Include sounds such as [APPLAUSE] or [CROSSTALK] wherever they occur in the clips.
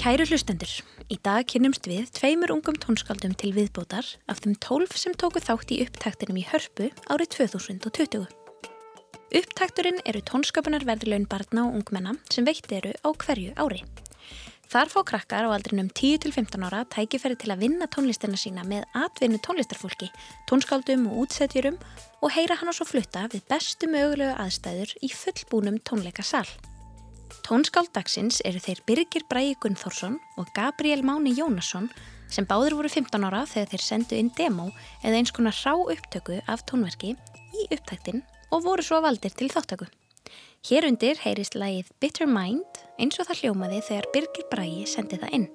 Kæru hlustendur, í dag kynnumst við tveimur ungum tónskaldum til viðbótar af þeim tólf sem tóku þátt í upptaktinum í Hörpu árið 2020. Upptakturinn eru tónskapunarverðlaun barna og ungmenna sem veitt eru á hverju ári. Þar fá krakkar á aldrinum 10-15 ára tækifæri til að vinna tónlistina sína með atvinnu tónlistarfólki, tónskaldum og útsetjurum og heyra hann á svo flutta við bestu mögulegu aðstæður í fullbúnum tónleikasal. Tónskaldagsins eru þeir Birgir Bræi Gunnþórsson og Gabriel Máni Jónasson sem báður voru 15 ára þegar þeir sendu inn demo eða eins konar rá upptöku af tónverki í upptæktin og voru svo valdir til þáttöku. Hér undir heyrist lægið Bitter Mind eins og það hljómaði þegar Birgir Bræi sendi það inn.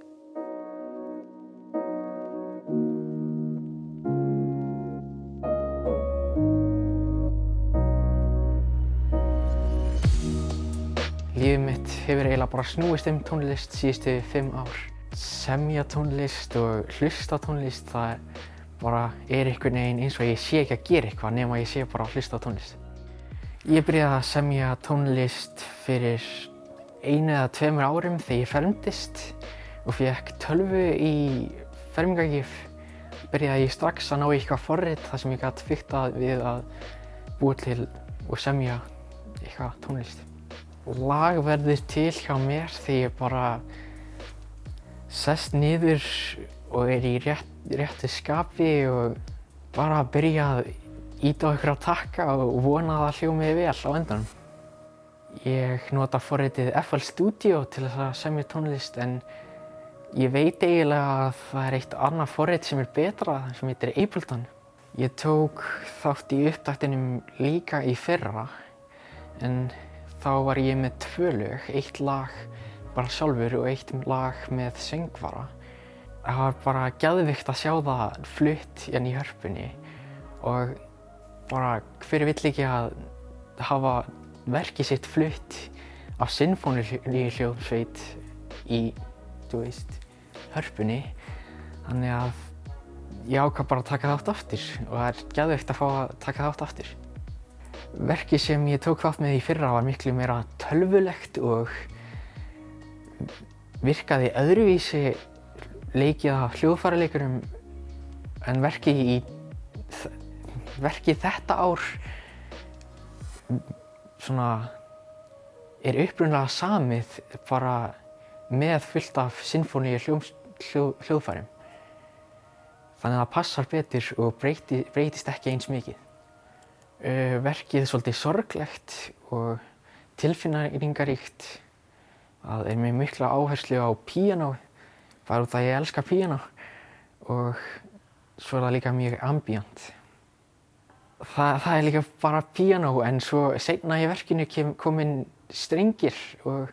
Lífið mitt hefur eiginlega bara snúist um tónlist síðustu fimm ár. Semja tónlist og hlusta tónlist, það bara er einhvern veginn eins og ég sé ekki að gera eitthvað nema ég sé bara að hlusta tónlist. Ég byrjaði að semja tónlist fyrir einu eða tveimur árum þegar ég fermdist og fekk tölvu í fermingagjöf. Byrjaði ég strax að ná eitthvað forrið þar sem ég gæti fyrktað við að búa til og semja eitthvað tónlist. Lag verður til hjá mér þegar ég bara sest niður og er í rétt, réttu skapi og bara byrja að íta á ykkur á takka og vona að það hljómiði vel á endanum. Ég nota forritið FL Studio til þess að semja tónlist en ég veit eiginlega að það er eitt annað forrit sem er betra sem heitir Ableton. Ég tók þátt í uppdættinum líka í fyrra en þá var ég með tvö lög, eitt lag bara sjálfur og eitt lag með söngvara. Það var bara gæðvikt að sjá það flutt hérna í hörpunni og bara hver vill ekki að hafa verkið sitt flutt af sinfónilíu hljóðsveit í, þú veist, hörpunni. Þannig að ég ákvað bara að taka þátt aftur og það er gæðveikt að fá að taka þátt aftur. Verkið sem ég tók þátt með í fyrra var miklu meira tölvulegt og virkaði öðruvísi leikið af hljóðfæraleikurum en verkið í verkið þetta ár svona er upprunlega samið bara með fullt af sinfóníu hljóð, hljóð, hljóðfærum. Þannig að það passar betur og breyti, breytist ekki eins mikið. Uh, verkið er svolítið sorglegt og tilfinningaríkt. Það er með mikla áherslu á píanó, bara út af að ég elska píanó og svo er það líka mjög ambíant það, það er líka bara piano en svo segna í verkinu kom inn strengir og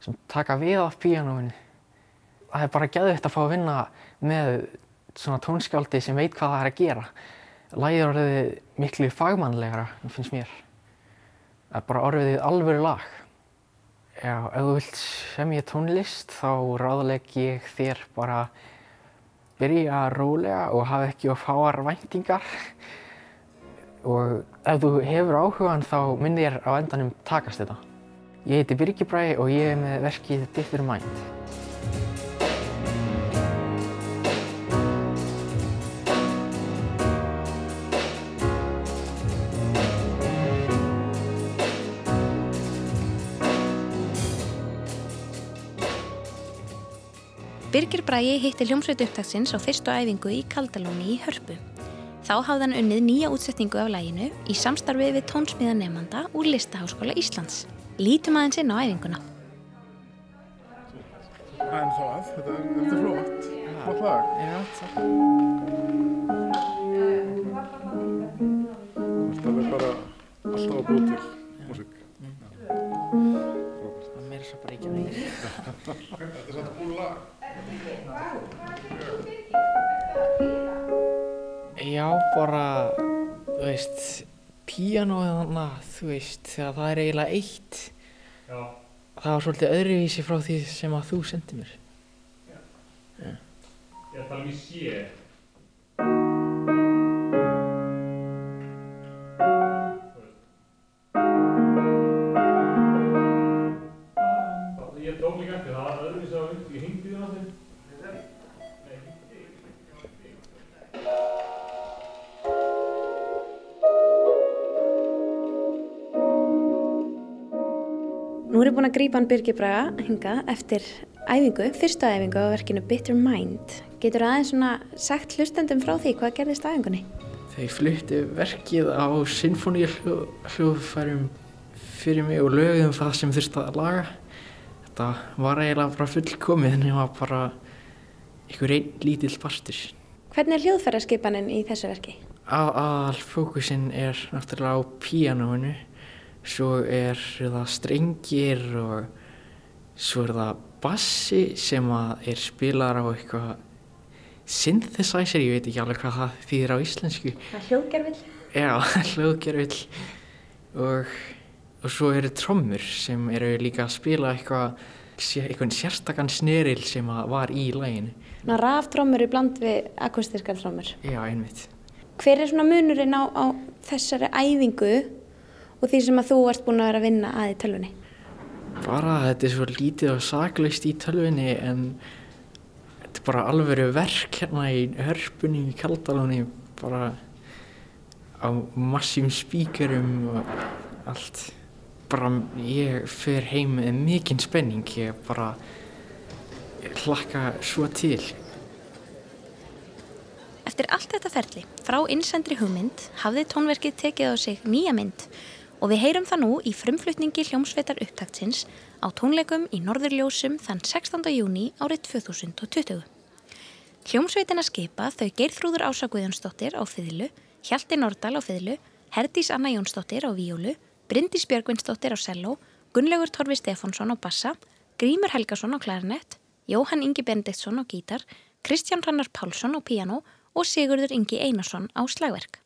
sem taka við af pianoinu. Það er bara gæðvitt að fá að vinna með svona tónskjáldi sem veit hvað það er að gera. Læðið er orðið miklu fagmannlegra, finnst mér. Það er bara orðið alvöru lag. Já, ef þú vilt semja tónlist þá ráðleg ég þér bara byrja rólega og hafa ekki of fáar væntingar og ef þú hefur áhugan þá myndir ég á endanum takast þetta. Ég heiti Birgir Bræ og ég er með verkið Bitter Mind. Birgir Bræi hitti hljómsveit upptaksins á fyrstu æfingu í Kaldalóni í Hörpu. Þá hafði hann unnið nýja útsetningu af læginu í samstarfið við tónsmíðanemanda úr Listaháskóla Íslands. Lítum aðeins inn á æfinguna. En það, þetta er, þetta er flott, flott lag. Já, það. Það er bara alltaf að búið til músík. Bara ekki að veginn. Þetta er svolítið búið lag. Já, bara, þú veist, píanóið þannig, þú veist, þegar það er eiginlega eitt. Já. Það var svolítið öðruvísi frá því sem að þú sendið mér. Ég er að tala um Nú er ég búin að grípa hann Birgir Braga hinga eftir æfingu, fyrstu æfingu á verkinu Bitter Mind. Getur aðeins svona sagt hlustendum frá því hvað gerðist æfingunni? Þeir fluttu verkið á sinfoníuhljóðfærum fyrir mig og lögum það sem þurfti að laga. Þetta var eiginlega bara fullkomið en það var bara einhver einn lítill partur. Hvernig er hljóðfæraskipanin í þessu verki? Aðal fókusinn er náttúrulega á píanóinu, svo er það strengir og svo er það bassi sem er spilar á eitthvað synthesizer, ég veit ekki alveg hvað það þýðir á íslensku. Það er hljóðgerfill. Já, [LAUGHS] hljóðgerfill og, og svo eru trommur sem eru líka að spila eitthvað eitthvað sérstakann sneril sem var í læginu. Ná ráftrómur í bland við akustískar trómur. Já, einmitt. Hver er svona munurinn á, á þessari æfingu og því sem að þú varst búin að vera að vinna að í tölvunni? Bara þetta er svo lítið og saklaust í tölvunni en þetta er bara alveg verk hérna í hörpunni í kaldalunni bara á massím spíkarum og allt. Bara ég fer heim með mikinn spenning, ég bara hlakka svo til. Eftir allt þetta ferli, frá innsendri hugmynd, hafði tónverkið tekið á sig nýja mynd og við heyrum það nú í frumflutningi hljómsveitar upptaktsins á tónleikum í Norðurljósum þann 16. júni árið 2020. Hljómsveitina skipa þau Geirþrúður Ása Guðjónsdóttir á fiðlu, Hjalti Nordal á fiðlu, Herdís Anna Jónsdóttir á víólu, Bryndís Björgvinsdóttir á selló, Gunnlaugur Torfi Stefánsson á bassa, Grímur Helgason á klarinett, Jóhann Ingi Bendiktsson á gítar, Kristján Rannar Pálsson á piano og Sigurður Ingi Einarsson á slagverk.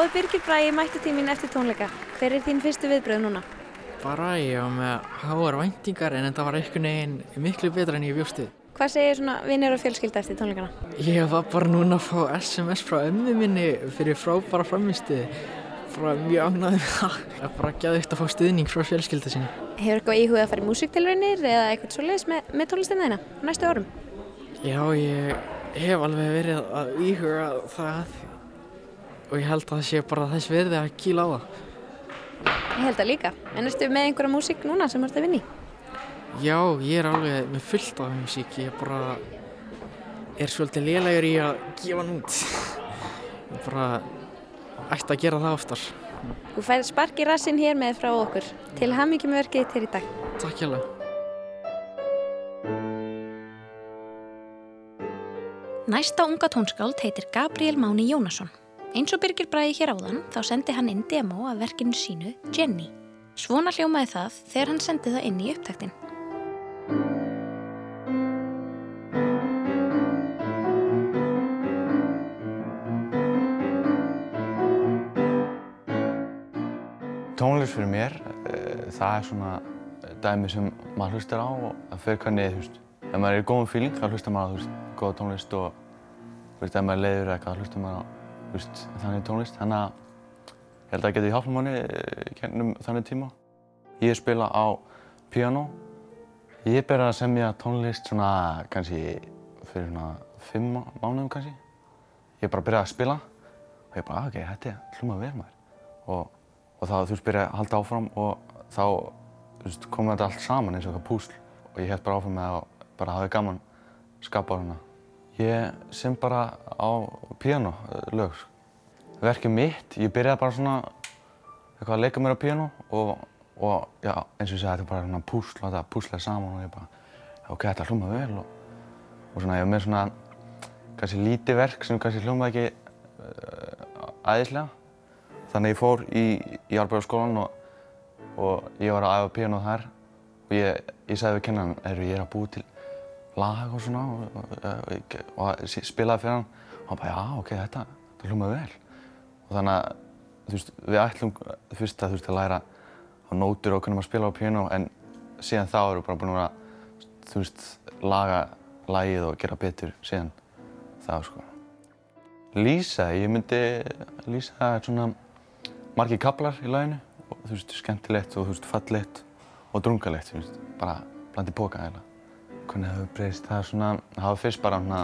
Er Birgir Bræði mættu tímin eftir tónleika. Hver er þín fyrstu viðbröð núna? Bara ég var með háar væntingar en þetta var einhvern veginn miklu betra en ég bjóst við. Hvað segir svona vinnir og fjölskylda eftir tónleikana? Ég var bara núna að fá SMS frá ömmu minni fyrir frábæra framistu. Bara mjög ánæðið með það. Það er bara gæðið eftir að fá stuðning frá fjölskylda sinni. Hefur eitthvað íhugað að fara í músiktilraunir eða eitthvað svoleiðis með, með tónlistina þína næstu árum? Já, ég hef alveg verið að íhuga það og ég held að það sé bara þess verði að kýla á það. Ég held að líka. En erstu með einhverja músík núna sem ert að vinni? Já, ég er alveg með fullt af músík. Ég bara er svolítið lélægur í að gefa hann út. bara ætti að gera það oftar. Þú færð spark í rassin hér með frá okkur. Til hamingjum verkið til í dag. Takk hjá Næsta unga tónskáld heitir Gabriel Máni Jónasson. Eins og Birgir Bræði hér áðan þá sendi hann inn demo af verkinu sínu Jenny. Svona hljómaði það þegar hann sendi það inn í upptaktin. Tónlist fyrir mér, uh, það er svona dæmi sem maður hlustar á og það fer hvernig, þú veist, ef maður er í góðum fíling þá hlustar maður á, þú veist, góða tónlist og, þú veist, ef maður er leiður eitthvað þá hlustar maður á, veist, þannig tónlist. Þannig að ég held að það geti hjálpað manni í kennum þannig tíma. Ég spila á piano. Ég byrjaði að semja tónlist svona kannski fyrir svona fimm mánuðum kannski. Ég bara byrjaði að spila og ég bara, ok, þetta hljóma vel maður. Og, og þá, þú veist, byrjaði að halda áfram og þá veist, kom þetta allt saman eins og eitthvað púsl og ég held bara áfram með að bara hafi gaman skapað hana. Ég sem bara á piano lög. Verkið mitt, ég byrjaði bara svona eitthvað að leika mér á piano og, og já, eins og ég segi, þetta er bara svona púsl, þetta púslaði saman og ég bara, ok, þetta hljómaði vel og, og svona ég var með svona kannski lítið verk sem kannski hljómaði ekki uh, æðislega. Þannig ég fór í, í Árbæðarskólan og og ég var að æfa piano þar og ég, ég sagði við kennan er ég er að búa til lag og svona og, og, spilaði fyrir hann. Og hann bara já ok þetta, þetta hljómaði vel. Og þannig að þú veist við ætlum fyrst að þú veist að læra á nótur og hvernig maður spila á piano en síðan þá erum við bara búin að þú veist laga lagið og gera betur síðan þá sko. Lýsa, ég myndi lýsa svona margir kaplar í laginu og þú veist, skemmtilegt og þú veist, fallegt og drungalegt, þú veist, bara bland í boka eiginlega. Hvernig það hefur breyst, það er svona, það hafa fyrst bara svona,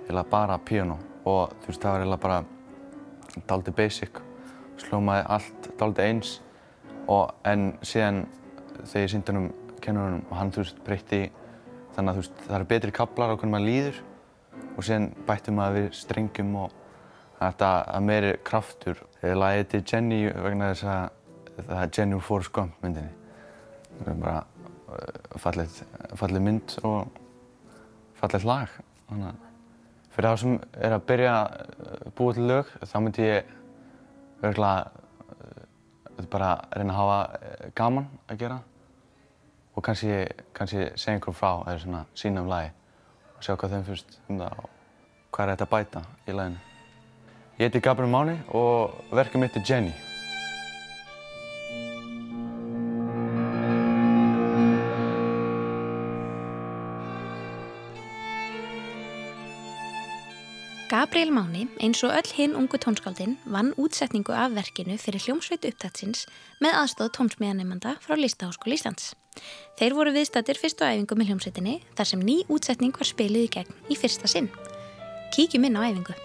eiginlega bara piano og þú veist, það var eiginlega bara daldi basic, slómaði allt daldi eins og en síðan þegar ég síndi hann um kennurunum og hann, þú veist, breytti þannig að þú veist, það eru betri kaplar á hvernig maður líður og síðan bætti maður við strengjum og þetta að meiri kraftur. Lagið heitir Jenny vegna þess að það er Jenny úr Forrest Gump myndinni. Það er bara fallið mynd og fallið lag. Þannig að fyrir þá sem er að byrja að búa til lög þá myndi ég virkilega bara reyna að hafa gaman að gera og kannski, kannski segja einhverjum frá eða svona sína um lagi og sjá hvað þeim fyrst um það og hvað er þetta að bæta í laginu. Ég heiti Gabriel Máni og verkið mitt er Jenny. Gabriel Máni, eins og öll hinn ungu tónskáldin, vann útsetningu af verkinu fyrir hljómsveit upptatsins með aðstóð tónsmíðanemanda frá Listaháskóli Íslands. Þeir voru viðstattir fyrstu æfingu með hljómsveitinni þar sem ný útsetning var spilið í gegn í fyrsta sinn. Kíkjum inn á æfingu.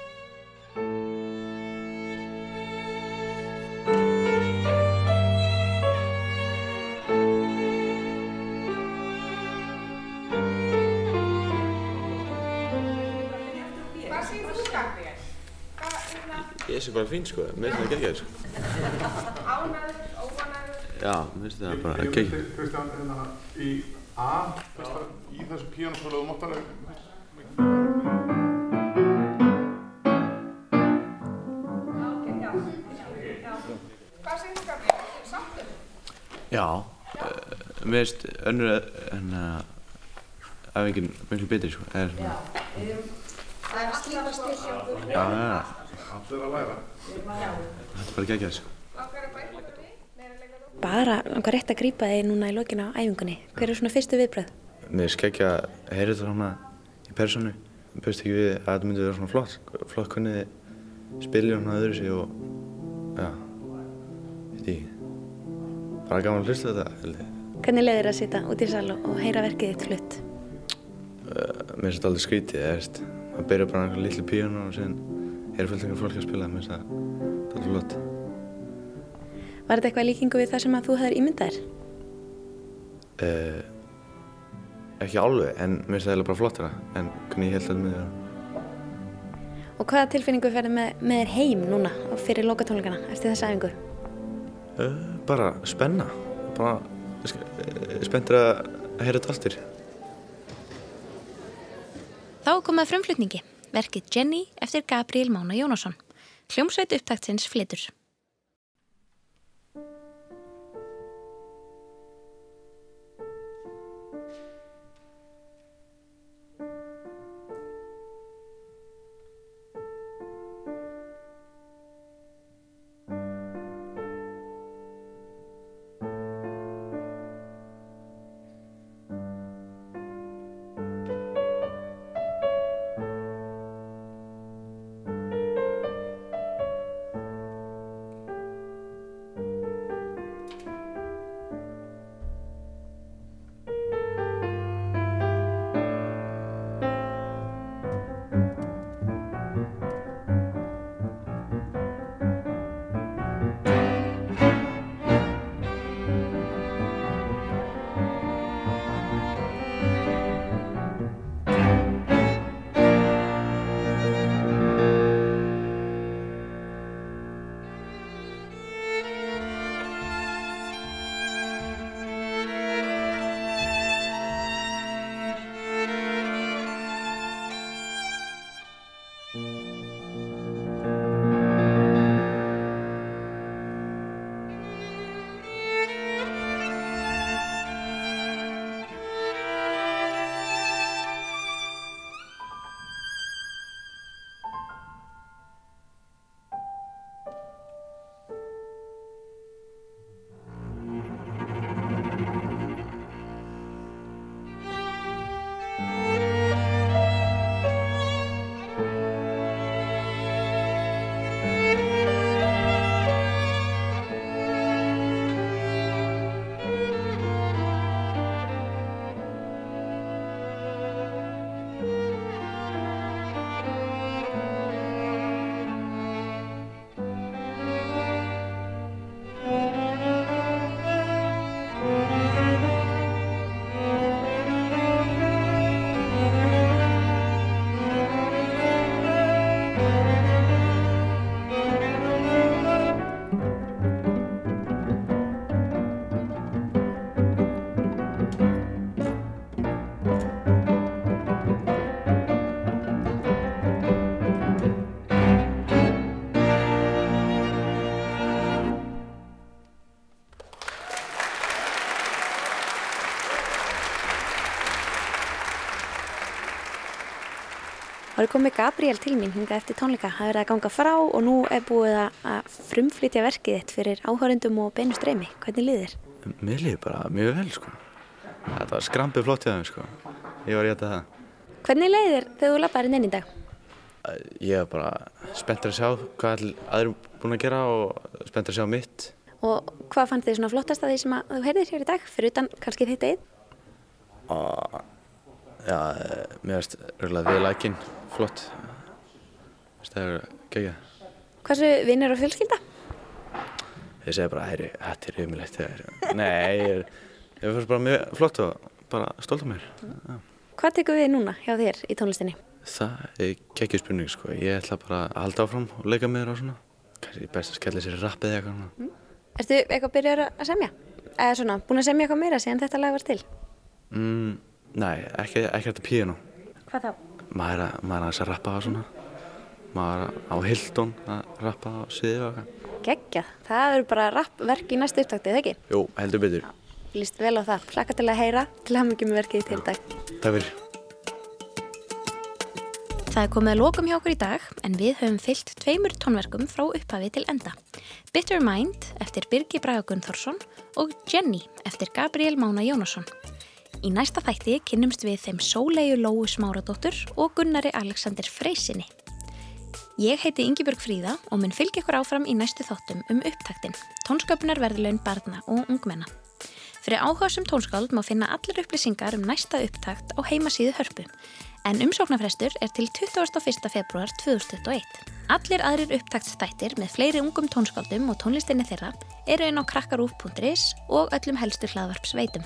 Ég sé bara fín sko, mér finnst það geggjað sko. Ánæður, óanæður? Já, mér finnst það bara geggjað. Kristján, hérna í A, í þessu píanósólu þú mátt alveg Hvað segir þú Gabriel? Er þið sáttur? Já, uh, mér finnst önnur en að æfingin miklu betri sko. Er svona, Það er alltaf að styrja okkur. já, já, já, allir að læra. þetta er bara geggjað. Langar að bæta okkur við? Meira leika þú? Bara langar rétt að grípa þig núna í lokina á æfingunni. Hver er svona fyrstu viðbröð? Mér geggjað að heyra þetta svona í personu. Mér finnst ekki við að þetta myndi vera svona flott. Flott hvernig þið spilja svona öðru sig og, já, veit ég ekki. Bara gaman að hlusta þetta. Hvernig leiðir að sitja út í sal og heyra verkið þitt flutt? Uh, mér finnst þetta aldrei skrítið, maður byrja bara á einhverju litlu píónu og síðan er fullt einhver fólk að spila, mér finnst það er flott. Var þetta eitthvað líkingu við það sem að þú hefur ímyndað þér? Uh, ekki alveg, en mér finnst það eiginlega bara flottara en hvernig ég held að myndi vera. Og hvaða tilfinningu ferði með, með þér heim núna fyrir lokatónleikana eftir þessa æfingu? Uh, bara spenna. Bara uh, spenntur að heyra þetta alltir. Þá komað frumflutningi, verkið Jenny eftir Gabriel Mána Jónasson. Hljómsveit upptaktsins flytur. Það er komið Gabriel til mín hinga eftir tónleika. Það er að ganga frá og nú er búið að frumflytja verkið þitt fyrir áhörundum og beinu streymi. Hvernig liðir? Mér líður bara mjög vel, sko. Þetta var skrampið flott hjá þeim, sko. Ég var rétt að það. Hvernig leiðir þegar þú lappaði inn í dag? Ég er bara spenntur að sjá hvað aðrum búin að gera og spenntur að sjá mitt. Og hvað fannst þið svona flottast að því sem að þú heyrðir hér í dag, fyrir utan kannski þitt eigið? Já, mér veist röglega við lækinn flott. Það er gegja. Hversu vinnir og fjölskylda? Ég segi bara, heyri, þetta er umilegt. Nei, ég er, ég finnst bara mjög flott og bara stolt af mér. Já. Hvað tekur við núna hjá þér í tónlistinni? Það er geggjur spurning, sko. Ég ætla bara að halda áfram og leika með þér og svona. Kannski best að skella sér rappið eða eitthvað. Mm. Erstu eitthvað byrjar að semja? Eða svona, búin að semja eitthvað meira síðan þetta lag var til? Mm, nei, ekki, ekki þetta píano. Hvað þá? Maður er að, er aðeins að rappa á svona. Maður er á Hildón að rappa á síðu og eitthvað. Geggjað. Það eru bara rappverk í næstu upptaktið, ekki? Jú, heldur betur. Lýst vel á það. Hlakka til að heyra til að hafa mikið með verkið til dag. Takk fyrir. Það er komið að lokum hjá okkur í dag en við höfum fyllt tveimur tónverkum frá upphafi til enda. Bitter Mind eftir Birgi Braga Gunnþórsson og Jenny eftir Gabriel Mána Jónasson. Í næsta þætti kynnumst við þeim Sólegu Lóu Smáradóttur og Gunnari Alexander Freysinni. Ég heiti Yngibjörg Fríða og mun fylgja ykkur áfram í næstu þáttum um upptaktin, tónsköpunar verðlaun barna og ungmenna. Fyrir áhugasum tónskáld má finna allar upplýsingar um næsta upptakt á heimasíðu hörpu en umsóknarfrestur er til 21. februar 2021. Allir aðrir upptaktstættir með fleiri ungum tónskáldum og tónlistinni þeirra eru inn á krakkarúf.is og öllum helstu hlaðvarp sveitum.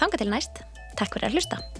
Þanga til næst, takk fyrir að hlusta!